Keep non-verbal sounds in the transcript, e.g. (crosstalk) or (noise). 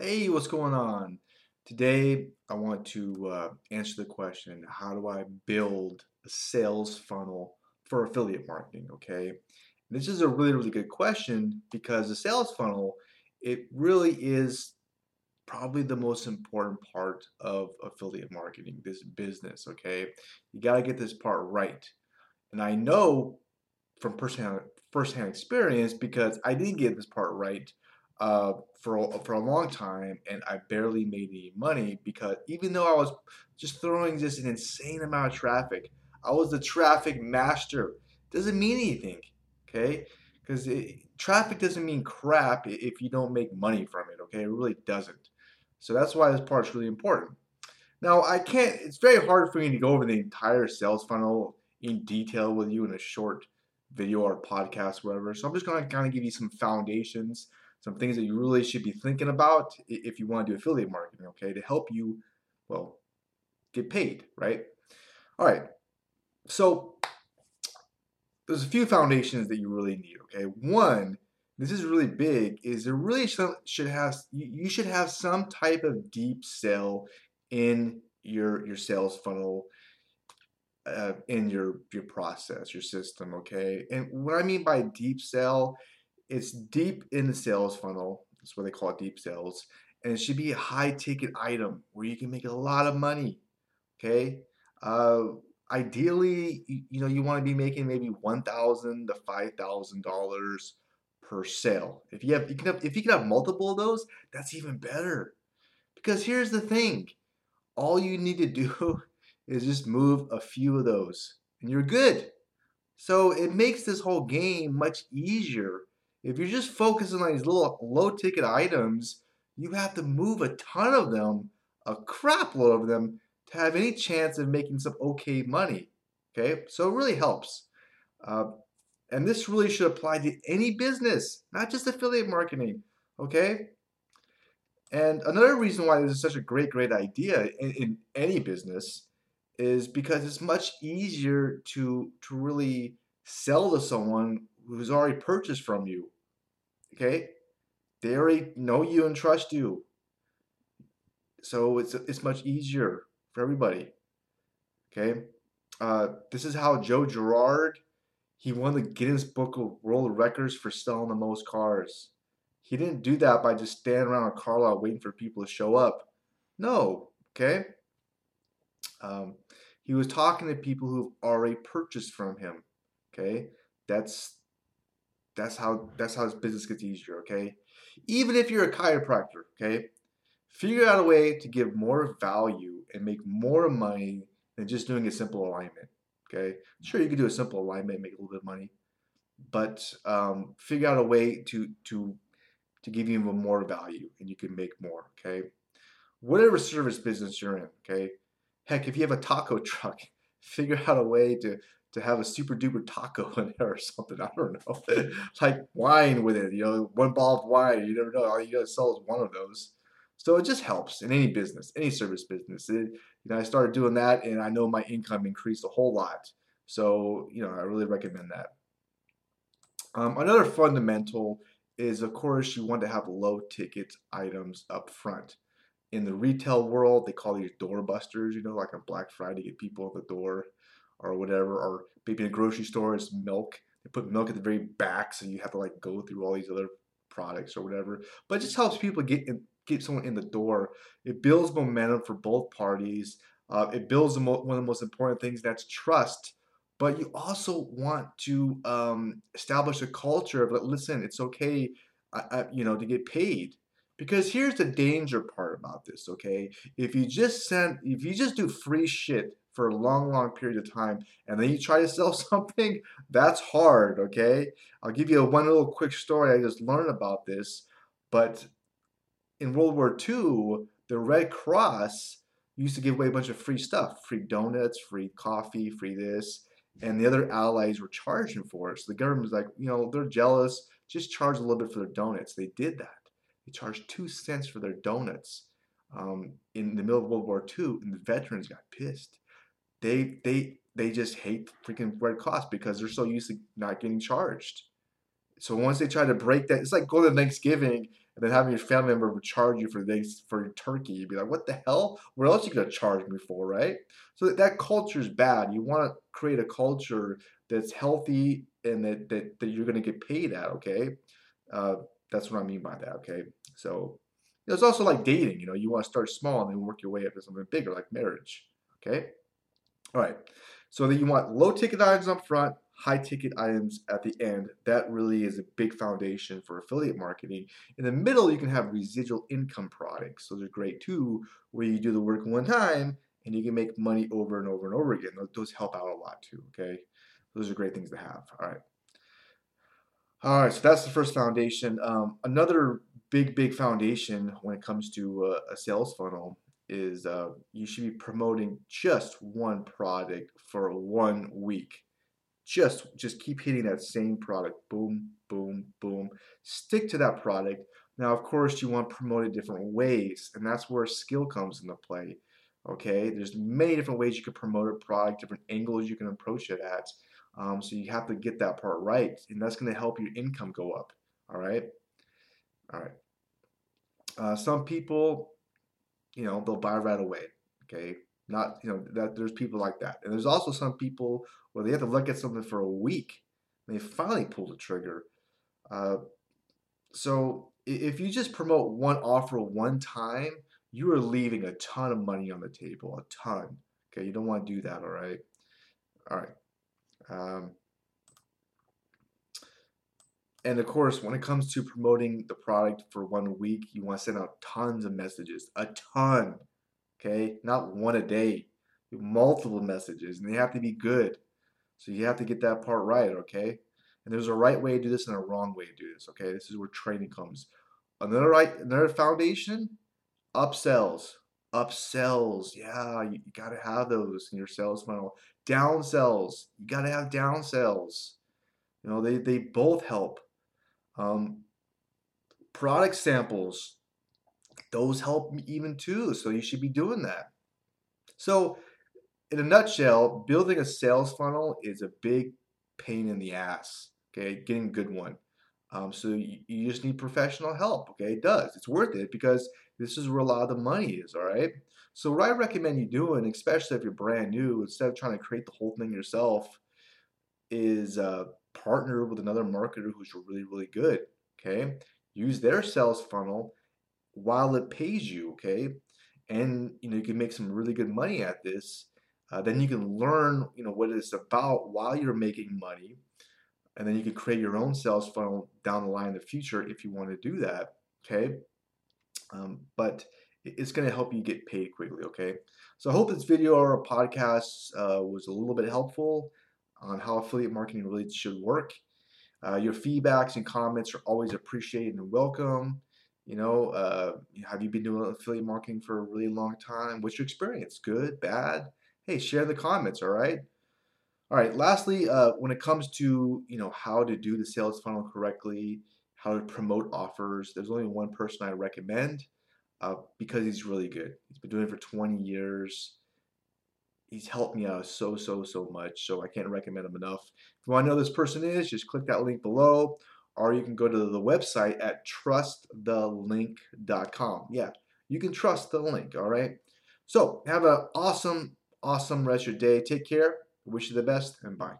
Hey, what's going on? Today, I want to uh, answer the question how do I build a sales funnel for affiliate marketing? Okay, this is a really, really good question because the sales funnel, it really is probably the most important part of affiliate marketing, this business. Okay, you got to get this part right. And I know from firsthand, firsthand experience because I didn't get this part right uh, for for a long time, and I barely made any money because even though I was just throwing just an insane amount of traffic, I was the traffic master. Doesn't mean anything, okay? Because traffic doesn't mean crap if you don't make money from it, okay? It really doesn't. So that's why this part is really important. Now, I can't, it's very hard for me to go over the entire sales funnel in detail with you in a short video or podcast, whatever. So I'm just to kind of give you some foundations some things that you really should be thinking about if you want to do affiliate marketing, okay, to help you, well, get paid, right? All right. So there's a few foundations that you really need, okay? One, this is really big, is there really should have you should have some type of deep sell in your your sales funnel uh, in your your process, your system, okay? And what I mean by deep sell it's deep in the sales funnel. That's what they call it, deep sales. And it should be a high ticket item where you can make a lot of money. Okay. Uh, ideally, you, you know, you want to be making maybe one thousand to five thousand dollars per sale. If you have, you can have, if you can have multiple of those, that's even better. Because here's the thing: all you need to do (laughs) is just move a few of those, and you're good. So it makes this whole game much easier if you're just focusing on these little low ticket items, you have to move a ton of them, a crap load of them, to have any chance of making some okay money. Okay, so it really helps. Uh, and this really should apply to any business, not just affiliate marketing. Okay. And another reason why this is such a great, great idea in, in any business is because it's much easier to to really sell to someone who's already purchased from you. Okay? They already know you and trust you. So it's it's much easier for everybody. Okay? Uh, this is how Joe Girard he won the Guinness Book of World Records for selling the most cars. He didn't do that by just standing around a car lot waiting for people to show up. No, okay? Um, he was talking to people who've already purchased from him. Okay, that's that's how that's how this business gets easier, okay? Even if you're a chiropractor, okay? Figure out a way to give more value and make more money than just doing a simple alignment. Okay, sure you can do a simple alignment make a little bit of money, but um, figure out a way to to to give you even more value and you can make more. Okay, whatever service business you're in. Okay, heck, if you have a taco (laughs) truck, figure out a way to to have a super duper taco (laughs) in there or something. I don't know. (laughs) like wine with it, you know, one bottle of wine. You never know. All you gotta sell is one of those. So it just helps in any business, any service business. It, you know, I started doing that, and I know my income increased a whole lot. So you know, I really recommend that. Um, another fundamental is, of course, you want to have low ticket items up front. In the retail world, they call these doorbusters. You know, like on Black Friday, get people at the door or whatever, or maybe in a grocery store it's milk. They put milk at the very back, so you have to like go through all these other products or whatever. But it just helps people get in, get someone in the door. It builds momentum for both parties. Uh, it builds mo- one of the most important things that's trust. But you also want to um, establish a culture of like, listen, it's okay, uh, uh, you know, to get paid. Because here's the danger part about this, okay? If you just send, if you just do free shit for a long, long period of time, and then you try to sell (laughs) something, that's hard, okay? I'll give you a, one little quick story. I just learned about this, but in World War II, the Red Cross used to give away a bunch of free stuff, free donuts, free coffee, free this, and the other allies were charging for it. So the government was like, you know, they're jealous, just charge a little bit for their donuts. They did that. They charged two cents for their donuts um, in the middle of World War II, and the veterans got pissed they they they just hate freaking Red Cross because they're so used to not getting charged. So once they try to break that, it's like going to Thanksgiving and then having your family member charge you for this for your turkey, you'd be like, what the hell? What else you gonna charge me for, right? So that, that culture is bad. You want to create a culture that's healthy and that that, that you're gonna get paid at. Okay, uh, that's what I mean by that. Okay, so it's also like dating. You know, you want to start small and then work your way up to something bigger, like marriage. Okay, all right. So then you want low ticket items up front, high ticket items at the end. That really is a big foundation for affiliate marketing. In the middle, you can have residual income products. Those are great too, where you do the work one time and you can make money over and over and over again. Those help out a lot too, okay? Those are great things to have. All right. All right, so that's the first foundation. Um, another big, big foundation when it comes to uh, a sales funnel is uh, you should be promoting just one product for one week. Just just keep hitting that same product. Boom boom boom. Stick to that product. Now of course you want to promote it different ways and that's where skill comes into play okay? There's many different ways you can promote a product different angles you can approach it at um, so you have to get that part right and that's going to help your income go up all right? All right. Uh, some people you know they'll buy right away okay not you know that there's people like that, and there's also some people where they have to look at something for a week, and they finally pull the trigger. Uh, so if you just promote one offer one time, you are leaving a ton of money on the table, a ton. Okay, you don't want to do that. All right, all right. Um, and of course, when it comes to promoting the product for one week, you want to send out tons of messages, a ton okay? Not one a day, multiple messages, and they have to be good. So you have to get that part right, okay? And there's a right way to do this and a wrong way to do this, okay? This is where training comes. Another right, another foundation, upsells. Upsells, yeah, you, you gotta have those in your sales funnel. Downsells, you gotta have downsells. You know, they, they both help. Um, product samples, those help even too. So you should be doing that. So, in a nutshell, building a sales funnel is a big pain in the ass. Okay, getting a good one. Um, so you, you just need professional help. Okay, it does. It's worth it because this is where a lot of the money is. All right. So what I recommend you doing, especially if you're brand new, instead of trying to create the whole thing yourself, is uh, partner with another marketer who's really really good. Okay, use their sales funnel while it pays you, okay? And you know you can make some really good money at this. Uh, then you can learn, you know, what it's about while you're making money, and then you can create your own sales funnel down the line in the future if you want to do that, okay? Um, but it's going to help you get paid quickly, okay? So I hope this video or podcast uh, was a little bit helpful on how affiliate marketing really should work. Uh, your feedbacks and comments are always appreciated and welcome. You know, uh, have you been doing affiliate marketing for a really long time? What's your experience? Good, bad? Hey, share the comments. All right. All right. Lastly, uh, when it comes to you know how to do the sales funnel correctly, how to promote offers, there's only one person I recommend uh, because he's really good. He's been doing it for 20 years. He's helped me out so so so much. So I can't recommend him enough. If you want to know who this person is, just click that link below or you can go to the website at trustthelink.com. Yeah, you can trust the link, all right? So have an awesome, awesome rest of your day. Take care. Wish you the best and bye.